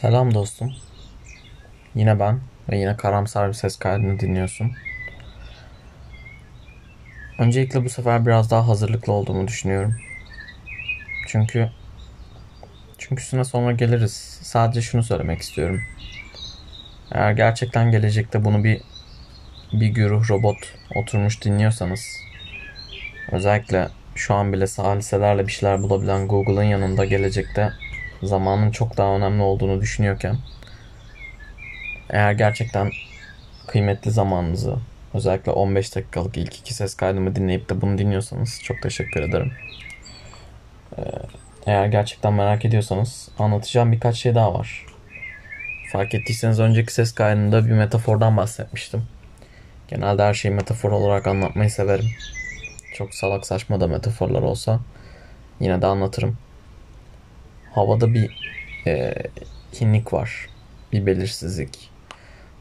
Selam dostum. Yine ben ve yine karamsar bir ses kaydını dinliyorsun. Öncelikle bu sefer biraz daha hazırlıklı olduğumu düşünüyorum. Çünkü çünkü üstüne sonra geliriz. Sadece şunu söylemek istiyorum. Eğer gerçekten gelecekte bunu bir bir güruh robot oturmuş dinliyorsanız özellikle şu an bile saliselerle bir şeyler bulabilen Google'ın yanında gelecekte zamanın çok daha önemli olduğunu düşünüyorken eğer gerçekten kıymetli zamanınızı özellikle 15 dakikalık ilk iki ses kaydımı dinleyip de bunu dinliyorsanız çok teşekkür ederim. Ee, eğer gerçekten merak ediyorsanız anlatacağım birkaç şey daha var. Fark ettiyseniz önceki ses kaydında bir metafordan bahsetmiştim. Genelde her şeyi metafor olarak anlatmayı severim. Çok salak saçma da metaforlar olsa yine de anlatırım havada bir e, hinlik var. Bir belirsizlik.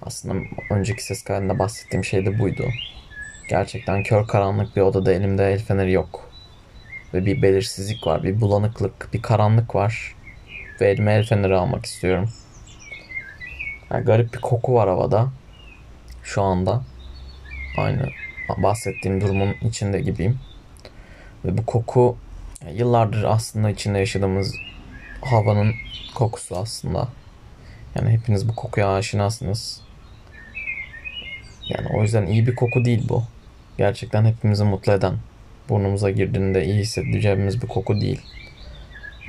Aslında önceki ses kaydında bahsettiğim şey de buydu. Gerçekten kör karanlık bir odada elimde el feneri yok. Ve bir belirsizlik var, bir bulanıklık, bir karanlık var. Ve elime el feneri almak istiyorum. Yani garip bir koku var havada. Şu anda. Aynı bahsettiğim durumun içinde gibiyim. Ve bu koku yıllardır aslında içinde yaşadığımız havanın kokusu aslında. Yani hepiniz bu kokuya aşinasınız. Yani o yüzden iyi bir koku değil bu. Gerçekten hepimizi mutlu eden, burnumuza girdiğinde iyi hissedeceğimiz bir koku değil.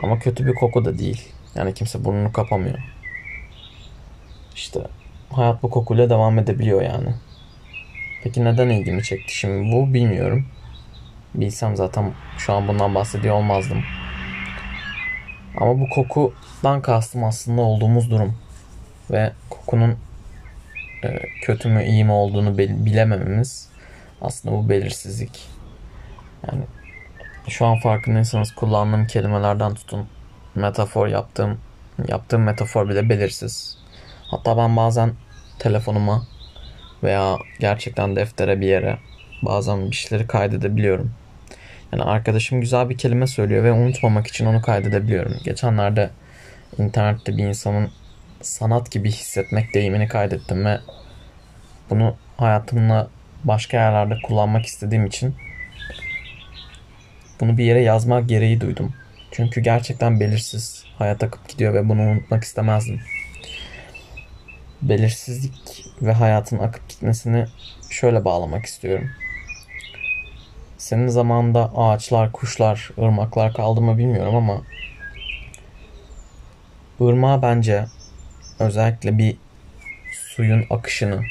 Ama kötü bir koku da değil. Yani kimse burnunu kapamıyor. İşte hayat bu kokuyla devam edebiliyor yani. Peki neden ilgimi çekti şimdi bu bilmiyorum. Bilsem zaten şu an bundan bahsediyor olmazdım. Ama bu kokudan kastım aslında olduğumuz durum. Ve kokunun e, kötü mü iyi mi olduğunu bilemememiz aslında bu belirsizlik. Yani şu an farkındaysanız kullandığım kelimelerden tutun metafor yaptığım yaptığım metafor bile belirsiz. Hatta ben bazen telefonuma veya gerçekten deftere bir yere bazen bir şeyleri kaydedebiliyorum. Yani arkadaşım güzel bir kelime söylüyor ve unutmamak için onu kaydedebiliyorum. Geçenlerde internette bir insanın sanat gibi hissetmek deyimini kaydettim ve bunu hayatımda başka yerlerde kullanmak istediğim için bunu bir yere yazmak gereği duydum. Çünkü gerçekten belirsiz. Hayat akıp gidiyor ve bunu unutmak istemezdim. Belirsizlik ve hayatın akıp gitmesini şöyle bağlamak istiyorum. Senin zamanında ağaçlar, kuşlar, ırmaklar kaldı mı bilmiyorum ama ırmağa bence özellikle bir suyun akışını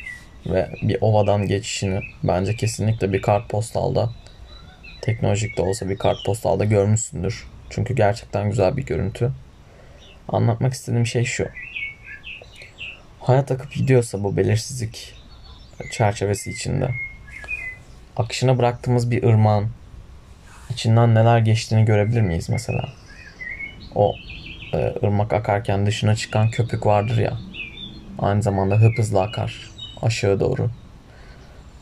ve bir ovadan geçişini bence kesinlikle bir kartpostalda teknolojik de olsa bir kartpostalda görmüşsündür. Çünkü gerçekten güzel bir görüntü. Anlatmak istediğim şey şu. Hayat akıp gidiyorsa bu belirsizlik çerçevesi içinde akışına bıraktığımız bir ırmağın içinden neler geçtiğini görebilir miyiz mesela? O e, ırmak akarken dışına çıkan köpük vardır ya. Aynı zamanda hıp hızlı akar aşağı doğru.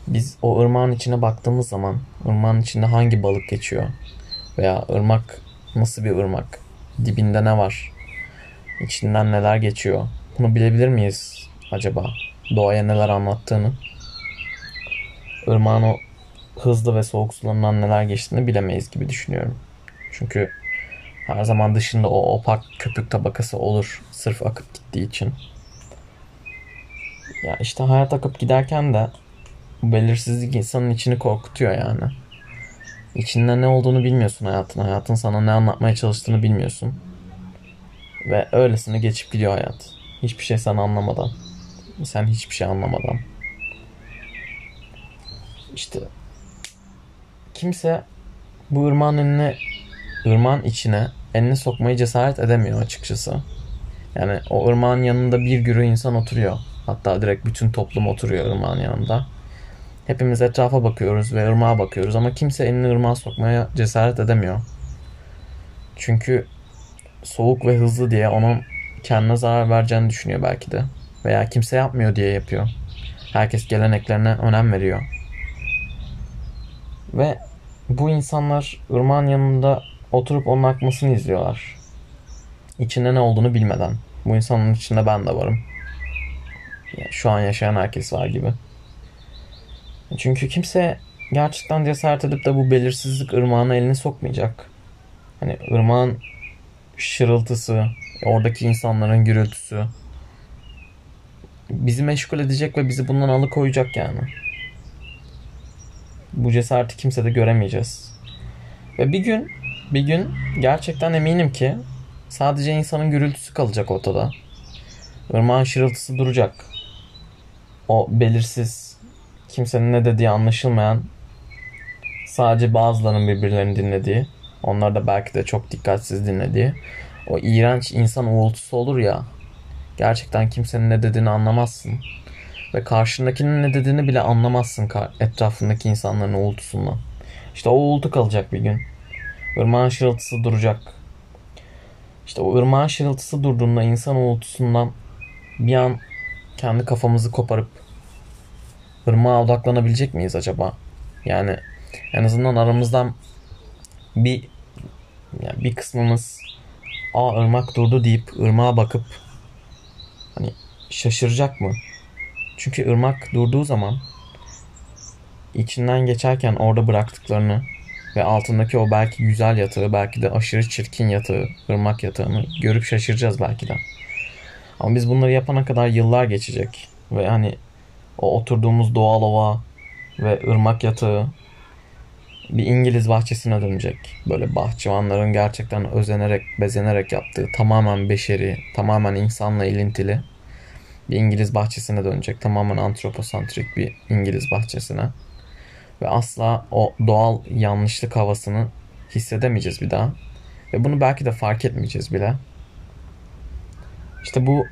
Biz o ırmağın içine baktığımız zaman ırmağın içinde hangi balık geçiyor? Veya ırmak nasıl bir ırmak? Dibinde ne var? İçinden neler geçiyor? Bunu bilebilir miyiz acaba? Doğaya neler anlattığını? Irmağın o hızlı ve soğuk sularından neler geçtiğini bilemeyiz gibi düşünüyorum. Çünkü her zaman dışında o opak köpük tabakası olur sırf akıp gittiği için. Ya işte hayat akıp giderken de bu belirsizlik insanın içini korkutuyor yani. İçinde ne olduğunu bilmiyorsun hayatın. Hayatın sana ne anlatmaya çalıştığını bilmiyorsun. Ve öylesine geçip gidiyor hayat. Hiçbir şey sana anlamadan. Sen hiçbir şey anlamadan. İşte kimse bu ırmağın önüne ırmağın içine elini sokmayı cesaret edemiyor açıkçası. Yani o ırmağın yanında bir gürü insan oturuyor. Hatta direkt bütün toplum oturuyor ırmağın yanında. Hepimiz etrafa bakıyoruz ve ırmağa bakıyoruz ama kimse elini ırmağa sokmaya cesaret edemiyor. Çünkü soğuk ve hızlı diye onun kendine zarar vereceğini düşünüyor belki de. Veya kimse yapmıyor diye yapıyor. Herkes geleneklerine önem veriyor. Ve bu insanlar ırmağın yanında oturup onun akmasını izliyorlar. İçinde ne olduğunu bilmeden. Bu insanın içinde ben de varım. Şu an yaşayan herkes var gibi. Çünkü kimse gerçekten cesaret edip de bu belirsizlik ırmağına elini sokmayacak. Hani ırmağın şırıltısı, oradaki insanların gürültüsü bizi meşgul edecek ve bizi bundan alıkoyacak yani. Bu cesareti kimse de göremeyeceğiz. Ve bir gün, bir gün gerçekten eminim ki sadece insanın gürültüsü kalacak ortada. Irmağın şırıltısı duracak. O belirsiz, kimsenin ne dediği anlaşılmayan, sadece bazılarının birbirlerini dinlediği, onlar da belki de çok dikkatsiz dinlediği, o iğrenç insan uğultusu olur ya, gerçekten kimsenin ne dediğini anlamazsın. Ve karşındakinin ne dediğini bile anlamazsın etrafındaki insanların uğultusundan. İşte o uğultu kalacak bir gün. Irmağın şırıltısı duracak. İşte o ırmağın şırıltısı durduğunda insan uğultusundan bir an kendi kafamızı koparıp ırmağa odaklanabilecek miyiz acaba? Yani en azından aramızdan bir yani bir kısmımız aa ırmak durdu deyip ırmağa bakıp hani şaşıracak mı? Çünkü ırmak durduğu zaman içinden geçerken orada bıraktıklarını ve altındaki o belki güzel yatağı, belki de aşırı çirkin yatağı, ırmak yatağını görüp şaşıracağız belki de. Ama biz bunları yapana kadar yıllar geçecek. Ve hani o oturduğumuz doğal ova ve ırmak yatağı bir İngiliz bahçesine dönecek. Böyle bahçıvanların gerçekten özenerek, bezenerek yaptığı tamamen beşeri, tamamen insanla ilintili bir İngiliz bahçesine dönecek. Tamamen antroposantrik bir İngiliz bahçesine. Ve asla o doğal yanlışlık havasını hissedemeyeceğiz bir daha. Ve bunu belki de fark etmeyeceğiz bile. İşte bu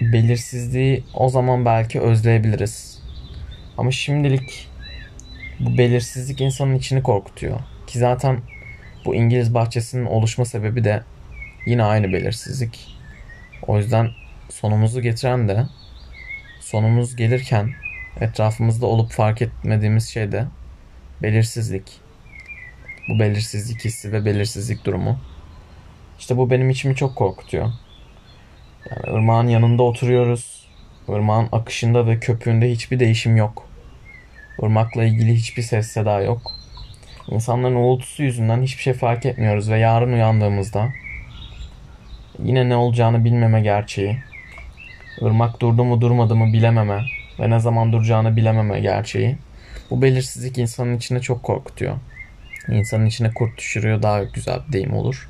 belirsizliği o zaman belki özleyebiliriz. Ama şimdilik bu belirsizlik insanın içini korkutuyor. Ki zaten bu İngiliz bahçesinin oluşma sebebi de yine aynı belirsizlik. O yüzden sonumuzu getiren de sonumuz gelirken etrafımızda olup fark etmediğimiz şey de belirsizlik. Bu belirsizlik hissi ve belirsizlik durumu. İşte bu benim içimi çok korkutuyor. Yani ırmağın yanında oturuyoruz. Irmağın akışında ve köpüğünde hiçbir değişim yok. Irmakla ilgili hiçbir ses seda yok. İnsanların uğultusu yüzünden hiçbir şey fark etmiyoruz ve yarın uyandığımızda yine ne olacağını bilmeme gerçeği, ırmak durdu mu durmadı mı bilememe ve ne zaman duracağını bilememe gerçeği. Bu belirsizlik insanın içine çok korkutuyor. İnsanın içine kurt düşürüyor daha güzel bir deyim olur.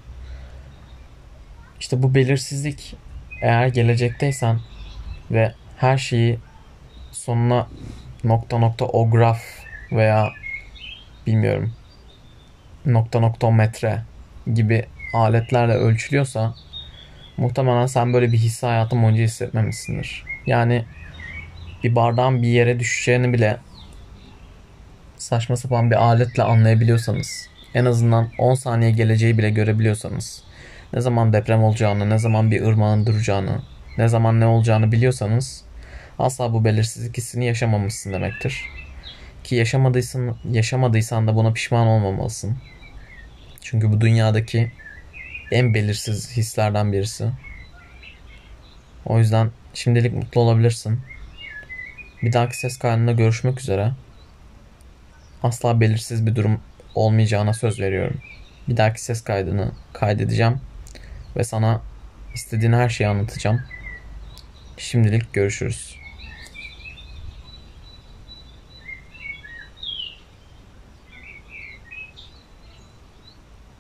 İşte bu belirsizlik eğer gelecekteysen ve her şeyi sonuna nokta nokta o graf veya bilmiyorum nokta nokta metre gibi aletlerle ölçülüyorsa muhtemelen sen böyle bir hissi hayatın boyunca hissetmemişsindir. Yani bir bardağın bir yere düşeceğini bile saçma sapan bir aletle anlayabiliyorsanız en azından 10 saniye geleceği bile görebiliyorsanız ne zaman deprem olacağını, ne zaman bir ırmağın duracağını, ne zaman ne olacağını biliyorsanız asla bu belirsizlik hissini yaşamamışsın demektir. Ki yaşamadıysan, yaşamadıysan da buna pişman olmamalısın. Çünkü bu dünyadaki en belirsiz hislerden birisi. O yüzden şimdilik mutlu olabilirsin. Bir dahaki ses kaydında görüşmek üzere. Asla belirsiz bir durum olmayacağına söz veriyorum. Bir dahaki ses kaydını kaydedeceğim ve sana istediğin her şeyi anlatacağım. Şimdilik görüşürüz.